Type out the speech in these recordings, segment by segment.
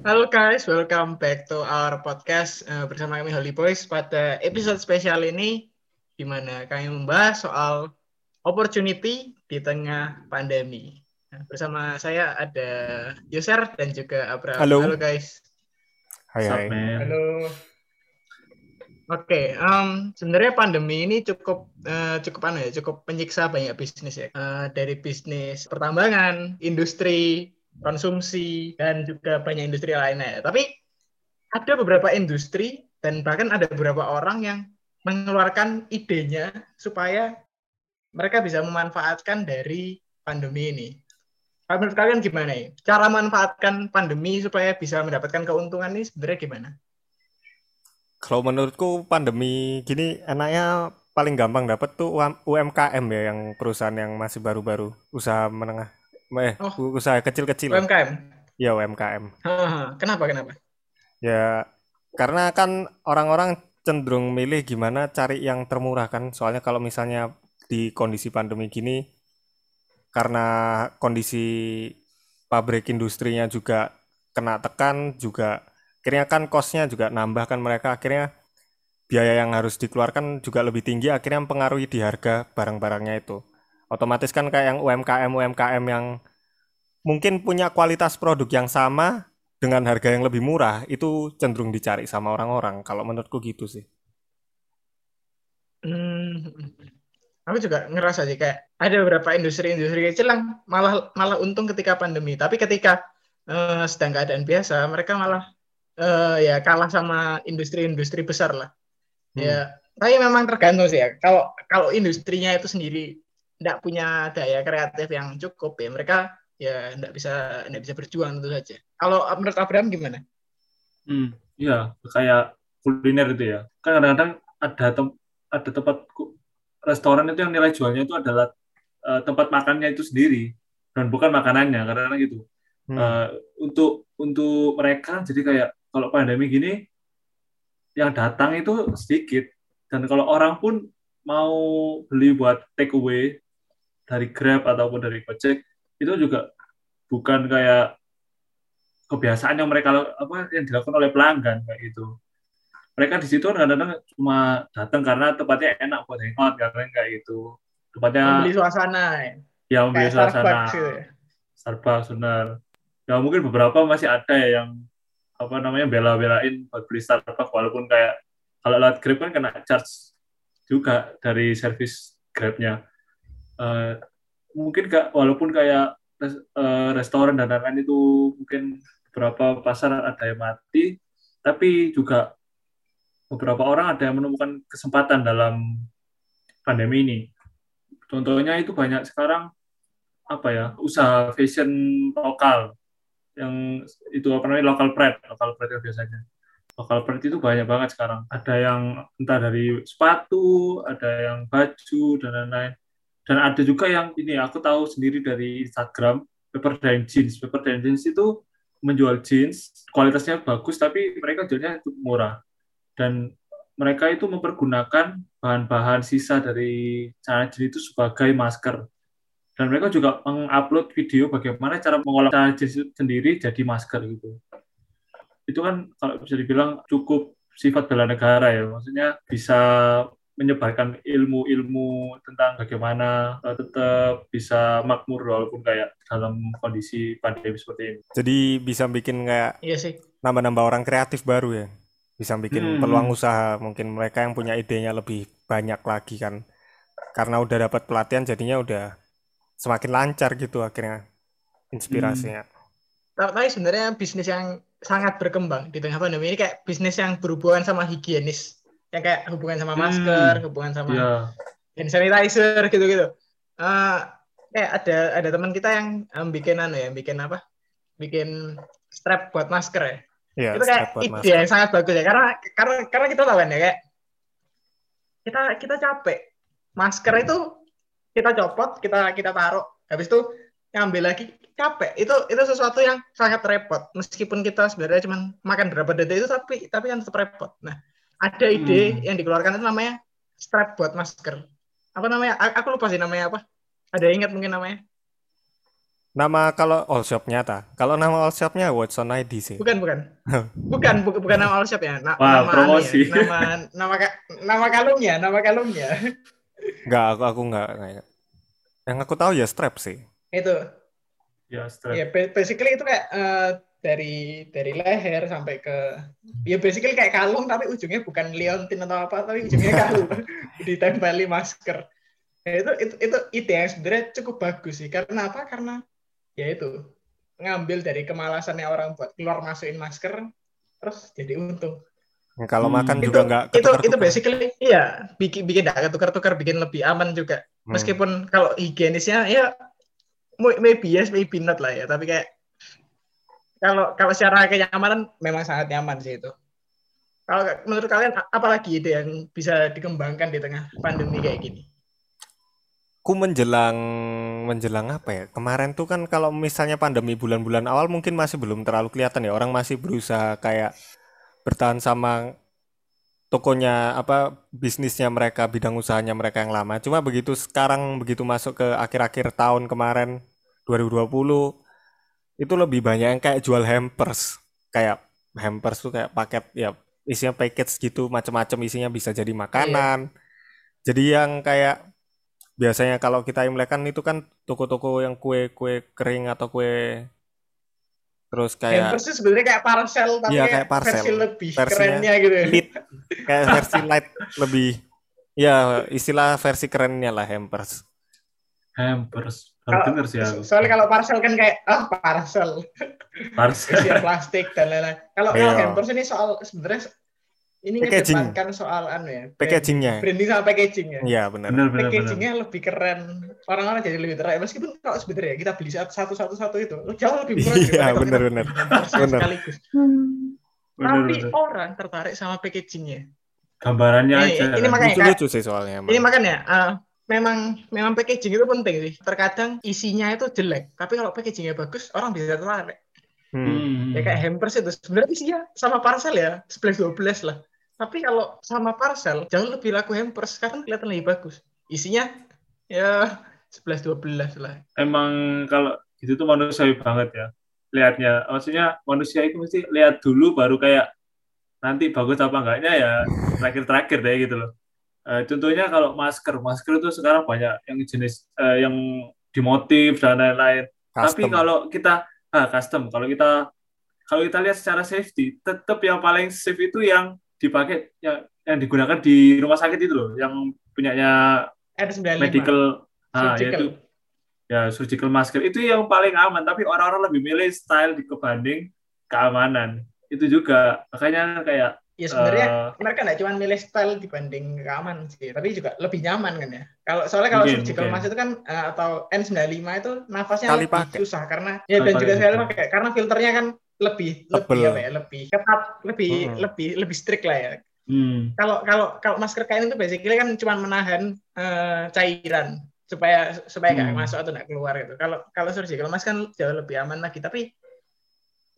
Halo guys, welcome back to our podcast uh, bersama kami Holy Boys. Pada episode spesial ini, di mana kami membahas soal opportunity di tengah pandemi. Nah, bersama saya ada Yoser dan juga Abraham. Halo. Halo guys. Hai hai. Halo. Oke, um, sebenarnya pandemi ini cukup uh, cukup ano ya, cukup menyiksa banyak bisnis ya. Uh, dari bisnis pertambangan, industri, konsumsi, dan juga banyak industri lainnya. Tapi ada beberapa industri dan bahkan ada beberapa orang yang mengeluarkan idenya supaya mereka bisa memanfaatkan dari pandemi ini. Menurut kalian gimana ya? Cara memanfaatkan pandemi supaya bisa mendapatkan keuntungan ini sebenarnya gimana? Kalau menurutku pandemi gini enaknya paling gampang dapat tuh UM- UMKM ya yang perusahaan yang masih baru-baru, usaha menengah, eh Oh. usaha kecil-kecil. UMKM. Ya UMKM. Kenapa kenapa? Ya karena kan orang-orang cenderung milih gimana cari yang termurah kan. Soalnya kalau misalnya di kondisi pandemi gini karena kondisi pabrik industrinya juga kena tekan juga akhirnya kan cost-nya juga nambah kan mereka akhirnya biaya yang harus dikeluarkan juga lebih tinggi akhirnya mempengaruhi di harga barang-barangnya itu. Otomatis kan kayak yang UMKM UMKM yang mungkin punya kualitas produk yang sama dengan harga yang lebih murah itu cenderung dicari sama orang-orang kalau menurutku gitu sih. Hmm, aku juga ngerasa sih kayak ada beberapa industri-industri kecil yang malah malah untung ketika pandemi, tapi ketika eh, sedang keadaan biasa mereka malah eh, ya kalah sama industri-industri besar lah. Hmm. Ya, tapi memang tergantung sih ya. Kalau kalau industrinya itu sendiri tidak punya daya kreatif yang cukup ya mereka ya tidak bisa tidak bisa berjuang tentu saja. Kalau menurut Abraham gimana? Hmm, iya, kayak kuliner itu ya. Kan kadang-kadang ada tem ada tempat restoran itu yang nilai jualnya itu adalah eh, tempat makannya itu sendiri dan bukan makanannya karena gitu. Hmm. Eh, untuk untuk mereka jadi kayak kalau pandemi gini yang datang itu sedikit dan kalau orang pun mau beli buat take away dari Grab ataupun dari Gojek itu juga bukan kayak kebiasaan yang mereka apa yang dilakukan oleh pelanggan kayak gitu. Mereka di situ kadang-kadang cuma datang karena tempatnya enak buat hangout karena kayak gitu. Tempatnya Membeli suasana ya. ya membeli Kayak suasana. Starbucks gitu ya. Starbucks benar. Ya mungkin beberapa masih ada ya yang apa namanya bela-belain buat beli Starbucks walaupun kayak kalau lewat Grab kan kena charge juga dari servis Grabnya. Eh, mungkin kak walaupun kayak res- eh, restoran dan lain-lain itu mungkin beberapa pasar ada yang mati, tapi juga beberapa orang ada yang menemukan kesempatan dalam pandemi ini. Contohnya itu banyak sekarang apa ya usaha fashion lokal yang itu apa namanya local pride local pride ya biasanya. Local pride itu banyak banget sekarang. Ada yang entah dari sepatu ada yang baju dan lain-lain dan ada juga yang ini aku tahu sendiri dari Instagram paper dye jeans. Paper dye jeans itu menjual jeans kualitasnya bagus tapi mereka jualnya cukup murah. Dan mereka itu mempergunakan bahan-bahan sisa dari celana jeans itu sebagai masker. Dan mereka juga mengupload video bagaimana cara mengolah celana jeans sendiri jadi masker gitu. Itu kan kalau bisa dibilang cukup sifat bela negara ya, maksudnya bisa menyebarkan ilmu-ilmu tentang bagaimana eh, tetap bisa makmur walaupun kayak dalam kondisi pandemi seperti ini. Jadi bisa bikin kayak Iya sih. nambah-nambah orang kreatif baru ya. Bisa bikin Hmm. peluang usaha. Mungkin mereka yang punya idenya lebih banyak lagi kan. Karena udah dapat pelatihan jadinya udah semakin lancar gitu akhirnya inspirasinya. Tapi sebenarnya bisnis yang sangat berkembang di tengah pandemi ini kayak bisnis yang berhubungan sama higienis. Yang kayak hubungan sama Hmm. masker, hubungan sama Iya. hand sanitizer gitu-gitu. Eh, kayak ada ada teman kita yang em, bikin anu ya, bikin apa? Bikin strap buat masker ya. Iya, itu kayak strap buat ide masker. yang sangat bagus ya karena karena karena kita tahu kan ya kayak kita kita capek masker itu kita copot kita kita taruh habis itu ngambil lagi capek itu itu sesuatu yang sangat repot meskipun kita sebenarnya cuma makan berapa detik itu tapi tapi kan tetap repot nah ada ide Hmm. yang dikeluarkan itu namanya strap buat masker apa namanya A- aku lupa sih namanya apa ada yang ingat mungkin namanya Nama kalau all shopnya ta? Kalau nama all shopnya Watson ID sih. Bukan, bukan. Bukan, bukan, bukan nama all shop ya. Na Wah, nama promosi. anu ya. Nama nama ka- nama kalungnya, nama kalungnya. Enggak, aku aku enggak kayak. Yang aku tahu ya strap sih. itu. Ya, strap. Ya, ba- basically itu kayak eh, dari dari leher sampai ke ya basically kayak kalung tapi ujungnya bukan liontin atau apa tapi ujungnya kalung ditempeli masker. Ya, itu itu itu ide yang sebenarnya cukup bagus sih. Karena apa? Karena ya itu ngambil dari kemalasannya orang buat keluar masukin masker terus jadi untung. Yang Kalau Hmm. makan itu juga enggak itu itu ketukar-tukar. basically iya bikin bikin nggak ketukar-tukar bikin lebih aman juga Hmm. meskipun kalau higienisnya ya maybe yes maybe not lah ya tapi kayak kalau kalau secara kenyamanan memang sangat nyaman sih itu kalau menurut kalian apalagi ide yang bisa dikembangkan di tengah pandemi kayak gini Ku menjelang menjelang apa ya? Kemarin tuh kan kalau misalnya pandemi bulan-bulan awal mungkin masih belum terlalu kelihatan ya. Orang masih berusaha kayak bertahan sama tokonya apa bisnisnya mereka, bidang usahanya mereka yang lama. Cuma begitu sekarang begitu masuk ke akhir-akhir tahun kemarin 2020 itu lebih banyak yang kayak jual hampers. Kayak hampers tuh kayak paket ya isinya package gitu macam-macam isinya bisa jadi makanan. Jadi yang kayak biasanya kalau kita Imlek kan itu kan toko-toko yang kue-kue kering atau kue terus kayak hampers itu sebenarnya kayak parcel tapi Iya, kayak, kayak parcel. versi lebih Versinya kerennya gitu ya. lit kayak versi light lebih ya istilah versi kerennya lah hampers Hampers. Kalau- sih aku. soalnya kalau parcel kan kayak ah parcel Parcel. isian plastik dan lain-lain. Kalau Iya. kalau hampers ini soal sebenarnya ini Packaging. ngedepankan soal anu ya. packagingnya Branding sama packaging ya. iya benar bener. Packagingnya lebih keren. Orang-orang jadi lebih tertarik. Meskipun kalau sebenarnya kita beli satu satu satu itu jauh lebih murah. Iya, beli hampers Bener. Sekaligus. Bener, Tapi bener. orang tertarik sama packagingnya. Gambarannya Ini- aja. ini kan. makanya- lucu-lucu sih soalnya. Ini makanya eh, memang memang packaging itu penting sih. Terkadang isinya itu jelek, tapi kalau packagingnya bagus, orang bisa tertarik. Hmm. Hmm. Ya kayak hampers itu sebenarnya isinya sama parcel ya, 11 12 lah. Tapi kalau sama parcel jauh lebih laku hampers karena kelihatan lebih bagus. Isinya ya 11 12 lah. Emang kalau gitu tuh manusiawi banget ya. Lihatnya. Maksudnya manusia itu mesti lihat dulu baru kayak nanti bagus apa enggaknya ya terakhir-terakhir deh gitu loh. Eh, contohnya kalau masker, masker itu sekarang banyak yang jenis eh, yang dimotif dan lain-lain. Tapi kalau kita ah, custom, kalau kita kalau kita lihat secara safety, tetap yang paling safe itu yang dipakai yang yang digunakan di rumah sakit itu loh, yang punyanya N95. medical, ah, yaitu ya surgical masker itu yang paling aman. Tapi orang-orang lebih milih style di kebanding keamanan. Itu juga makanya kayak Ya sebenarnya eh, mereka nggak cuma milih style dibanding keamanan sih, tapi juga lebih nyaman kan ya. Kalau soalnya kalau surgical mask itu kan eh, atau N95 itu nafasnya Sekali lebih pakai. susah karena ya dan juga sekali pakai karena filternya kan lebih lebih Tebel. apa ya lebih ketat lebih Hmm. lebih lebih strict lah ya. hmm, Kalau kalau kalau masker kain itu basically kan cuma menahan eh, cairan supaya supaya nggak Hmm. masuk atau nggak keluar gitu. Kalau kalau surgical mask kan jauh lebih aman lagi. Tapi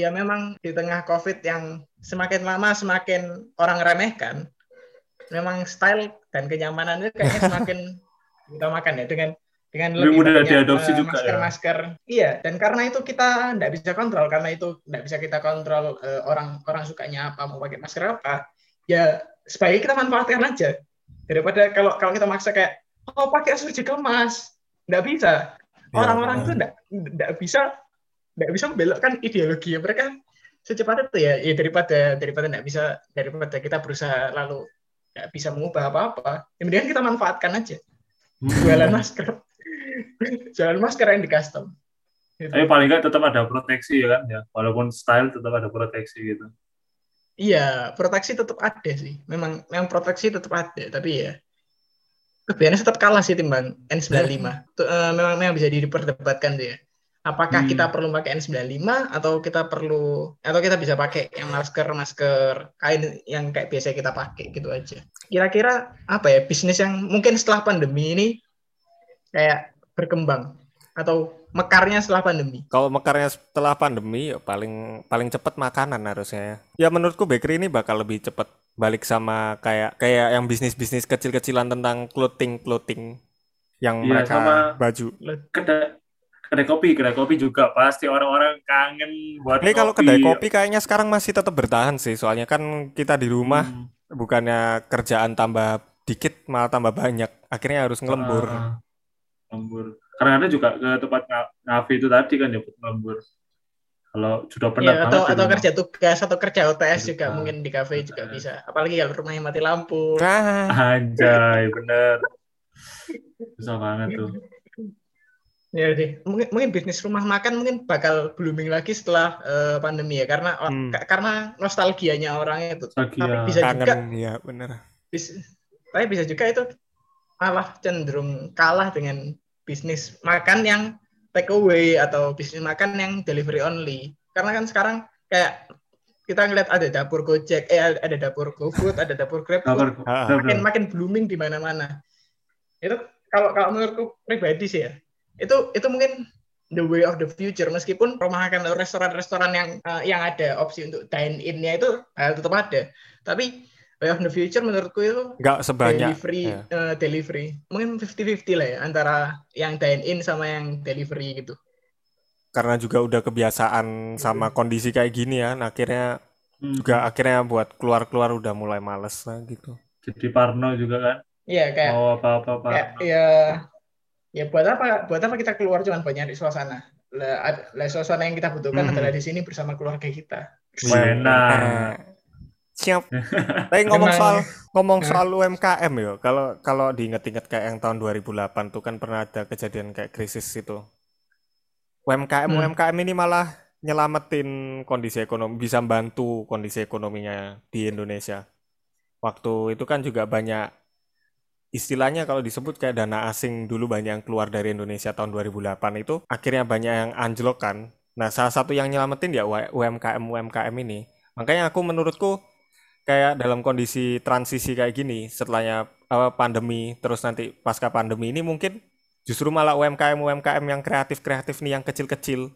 ya memang di tengah COVID yang semakin lama semakin orang remehkan, memang style dan kenyamanan itu kayaknya semakin diutamakan ya dengan dengan Lebih mudah banyak, diadopsi eh, juga ya. masker-masker. Iya, dan karena itu kita nggak bisa kontrol karena itu nggak bisa kita kontrol eh, orang orang sukanya apa mau pakai masker apa. Ya sebaiknya kita manfaatkan aja daripada kalau kalau kita maksa kayak oh pakai surgical mask nggak bisa Ya, orang-orang benar. itu nggak nggak bisa nggak bisa membelokkan ideologi mereka secepat itu ya, ya daripada daripada nggak bisa daripada kita berusaha lalu nggak bisa mengubah apa-apa ya mendingan kita manfaatkan aja jualan masker jualan masker yang di custom Gitu. Tapi paling nggak tetap ada proteksi ya kan ya, walaupun style tetap ada proteksi gitu. Iya, proteksi tetap ada sih. Memang memang proteksi tetap ada, tapi ya kelebihannya tetap kalah sih timbang N95. Tuh, eh, memang memang bisa diperdebatkan tuh ya. Apakah Hmm. kita perlu pakai N95 atau kita perlu atau kita bisa pakai yang masker masker kain yang kayak biasa kita pakai gitu aja. Kira-kira apa ya bisnis yang mungkin setelah pandemi ini kayak berkembang atau mekarnya setelah pandemi? Kalau mekarnya setelah pandemi ya paling paling cepat makanan harusnya ya. Ya menurutku bakery ini bakal lebih cepat balik sama kayak kayak yang bisnis-bisnis kecil-kecilan tentang clothing clothing yang Iya, mereka sama- baju. Kedai kedai kopi, kedai kopi juga pasti orang-orang kangen buat Ini kalau kedai kopi kayaknya sekarang masih tetap bertahan sih, soalnya kan kita di rumah Hmm. bukannya kerjaan tambah dikit malah tambah banyak, akhirnya harus ngelembur. Ah, lembur. Karena ada juga ke tempat ngafe itu tadi kan ya buat ngelembur. Kalau sudah penat Ya, banget atau atau rumah. kerja tugas atau kerja OTS juga mungkin di kafe juga bisa. Apalagi kalau rumahnya mati lampu. Nah, Anjay, bener. Susah banget tuh. Ya sih. Mungkin, mungkin bisnis rumah makan mungkin bakal booming lagi setelah eh, pandemi ya karena Hmm. ka- karena nostalgianya orang itu. Lagi Tapi bisa juga kangen ya bener. bis- tapi bisa juga itu malah cenderung kalah dengan bisnis makan yang take away atau bisnis makan yang delivery only. Karena kan sekarang kayak kita ngeliat ada dapur Gojek, eh ada dapur GoFood, ada dapur GrabFood, bener, makin makin blooming di mana-mana. Itu kalau kalau menurutku pribadi sih ya, itu itu mungkin the way of the future meskipun rumah makan atau restoran-restoran yang eh, yang ada opsi untuk dine in-nya itu eh, tetap ada. Tapi way of the future menurutku itu Nggak sebanyak. delivery ya. eh, delivery. Mungkin 50-50 lah ya antara yang dine in sama yang delivery gitu. Karena juga udah kebiasaan sama kondisi kayak gini ya, nah, akhirnya Hmm. juga akhirnya buat keluar-keluar udah mulai males lah gitu. Jadi Parno juga kan. Iya kayak Mau apa-apa Parno. ya ya buat apa buat apa kita keluar cuman buat nyari suasana. Lah, ad- lah suasana yang kita butuhkan Mhm. adalah di sini bersama keluarga kita. Nah, Siap. Tapi ngomong soal ngomong soal UMKM yo, kalau kalau diinget-inget kayak yang tahun 2008 tuh kan pernah ada kejadian kayak krisis itu. UMKM Hmm. UMKM ini malah nyelamatin kondisi ekonomi, bisa bantu kondisi ekonominya di Indonesia. Waktu itu kan juga banyak istilahnya kalau disebut kayak dana asing dulu banyak yang keluar dari Indonesia tahun 2008 itu akhirnya banyak yang anjlok kan. Nah, salah satu yang nyelamatin ya UMKM UMKM ini. Makanya aku menurutku kayak dalam kondisi transisi kayak gini setelahnya apa, pandemi terus nanti pasca pandemi ini mungkin justru malah UMKM UMKM yang kreatif kreatif nih yang kecil-kecil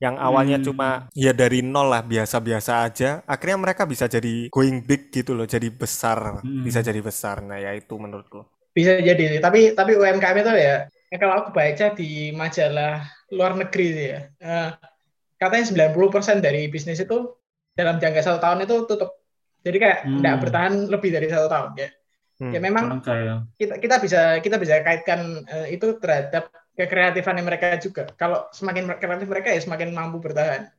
yang awalnya Hmm. cuma ya dari nol lah biasa-biasa aja akhirnya mereka bisa jadi going big gitu loh jadi besar Hmm. bisa jadi besar nah ya itu menurutku Bisa jadi sih. Tapi tapi UMKM itu ya, ya kalau aku baca di majalah luar negeri sih ya. eh, katanya 90% dari bisnis itu dalam jangka satu tahun itu tutup. Jadi kayak Hmm. nggak bertahan lebih dari satu tahun ya. Hmm. Ya memang kita kita bisa kita bisa kaitkan eh, itu terhadap kekreatifan mereka juga. Kalau semakin kreatif mereka ya semakin mampu bertahan.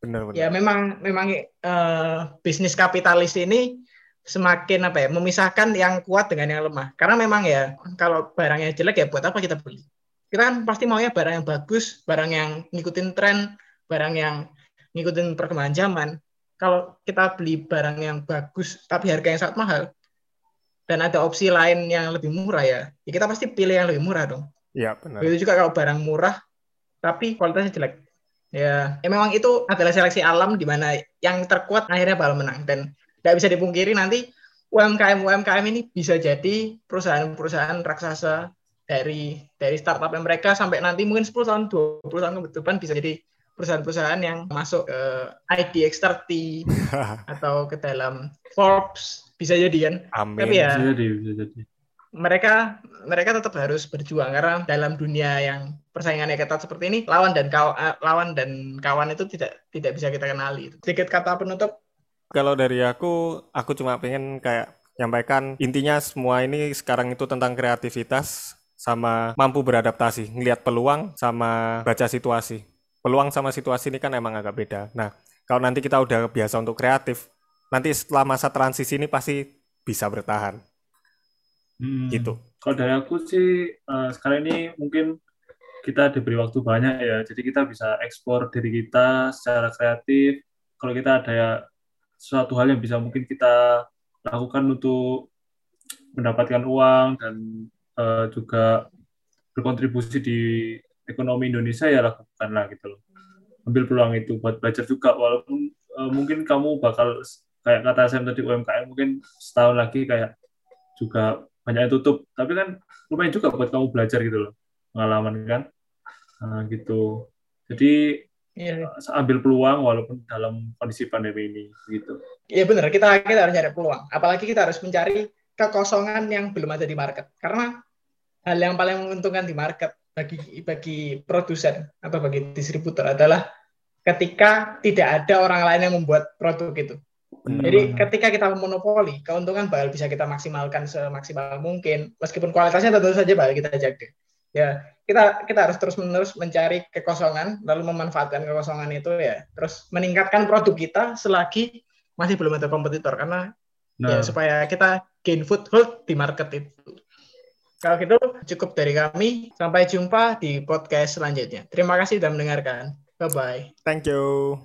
bener-bener Ya memang memang eh, bisnis kapitalis ini semakin apa ya memisahkan yang kuat dengan yang lemah. Karena memang ya kalau barangnya jelek ya buat apa kita beli? Kita kan pasti maunya barang yang bagus, barang yang ngikutin tren, barang yang ngikutin perkembangan zaman. Kalau kita beli barang yang bagus tapi harga yang sangat mahal dan ada opsi lain yang lebih murah ya, ya kita pasti pilih yang lebih murah dong. ya benar Begitu juga kalau barang murah tapi kualitasnya jelek. Ya, ya memang itu adalah seleksi alam di mana yang terkuat akhirnya bakal menang dan tidak bisa dipungkiri nanti UMKM UMKM ini bisa jadi perusahaan-perusahaan raksasa dari dari startup yang mereka sampai nanti mungkin 10 tahun 20 tahun ke depan bisa jadi perusahaan-perusahaan yang masuk ke IDX30 atau ke dalam Forbes bisa jadi kan amin Tapi ya, Bisa jadi, bisa jadi. mereka mereka tetap harus berjuang karena dalam dunia yang persaingannya ketat seperti ini lawan dan kawan lawan dan kawan itu tidak tidak bisa kita kenali. Sedikit kata penutup Kalau dari aku, aku cuma pengen kayak nyampaikan intinya semua ini sekarang itu tentang kreativitas sama mampu beradaptasi, ngelihat peluang sama baca situasi. Peluang sama situasi ini kan emang agak beda. Nah, kalau nanti kita udah biasa untuk kreatif, nanti setelah masa transisi ini pasti bisa bertahan. Hmm. Gitu. Kalau dari aku sih eh, sekarang ini mungkin kita diberi waktu banyak ya, jadi kita bisa ekspor diri kita secara kreatif. Kalau kita ada ya suatu hal yang bisa mungkin kita lakukan untuk mendapatkan uang dan eh, juga berkontribusi di ekonomi Indonesia ya lakukanlah gitu loh. Ambil peluang itu buat belajar juga. Walaupun eh, mungkin kamu bakal kayak kata Sam tadi UMKM mungkin setahun lagi kayak juga banyak yang tutup. Tapi kan lumayan juga buat kamu belajar gitu loh pengalaman kan? Nah, gitu. Jadi Iya, ambil peluang walaupun dalam kondisi pandemi ini gitu iya benar kita kita harus cari peluang. Apalagi kita harus mencari kekosongan yang belum ada di market. Karena hal yang paling menguntungkan di market bagi bagi produsen atau bagi distributor adalah ketika tidak ada orang lain yang membuat produk itu. Benar. Jadi ketika kita monopoli, keuntungan bakal bisa kita maksimalkan semaksimal mungkin, meskipun kualitasnya tentu saja bakal kita jaga. Ya, kita kita harus terus menerus mencari kekosongan, lalu memanfaatkan kekosongan itu ya, terus meningkatkan produk kita selagi masih belum ada kompetitor karena ya Nah, supaya kita gain foothold di market itu. Kalau gitu cukup dari kami. Sampai jumpa di podcast selanjutnya. Terima kasih sudah mendengarkan. Bye bye. Thank you.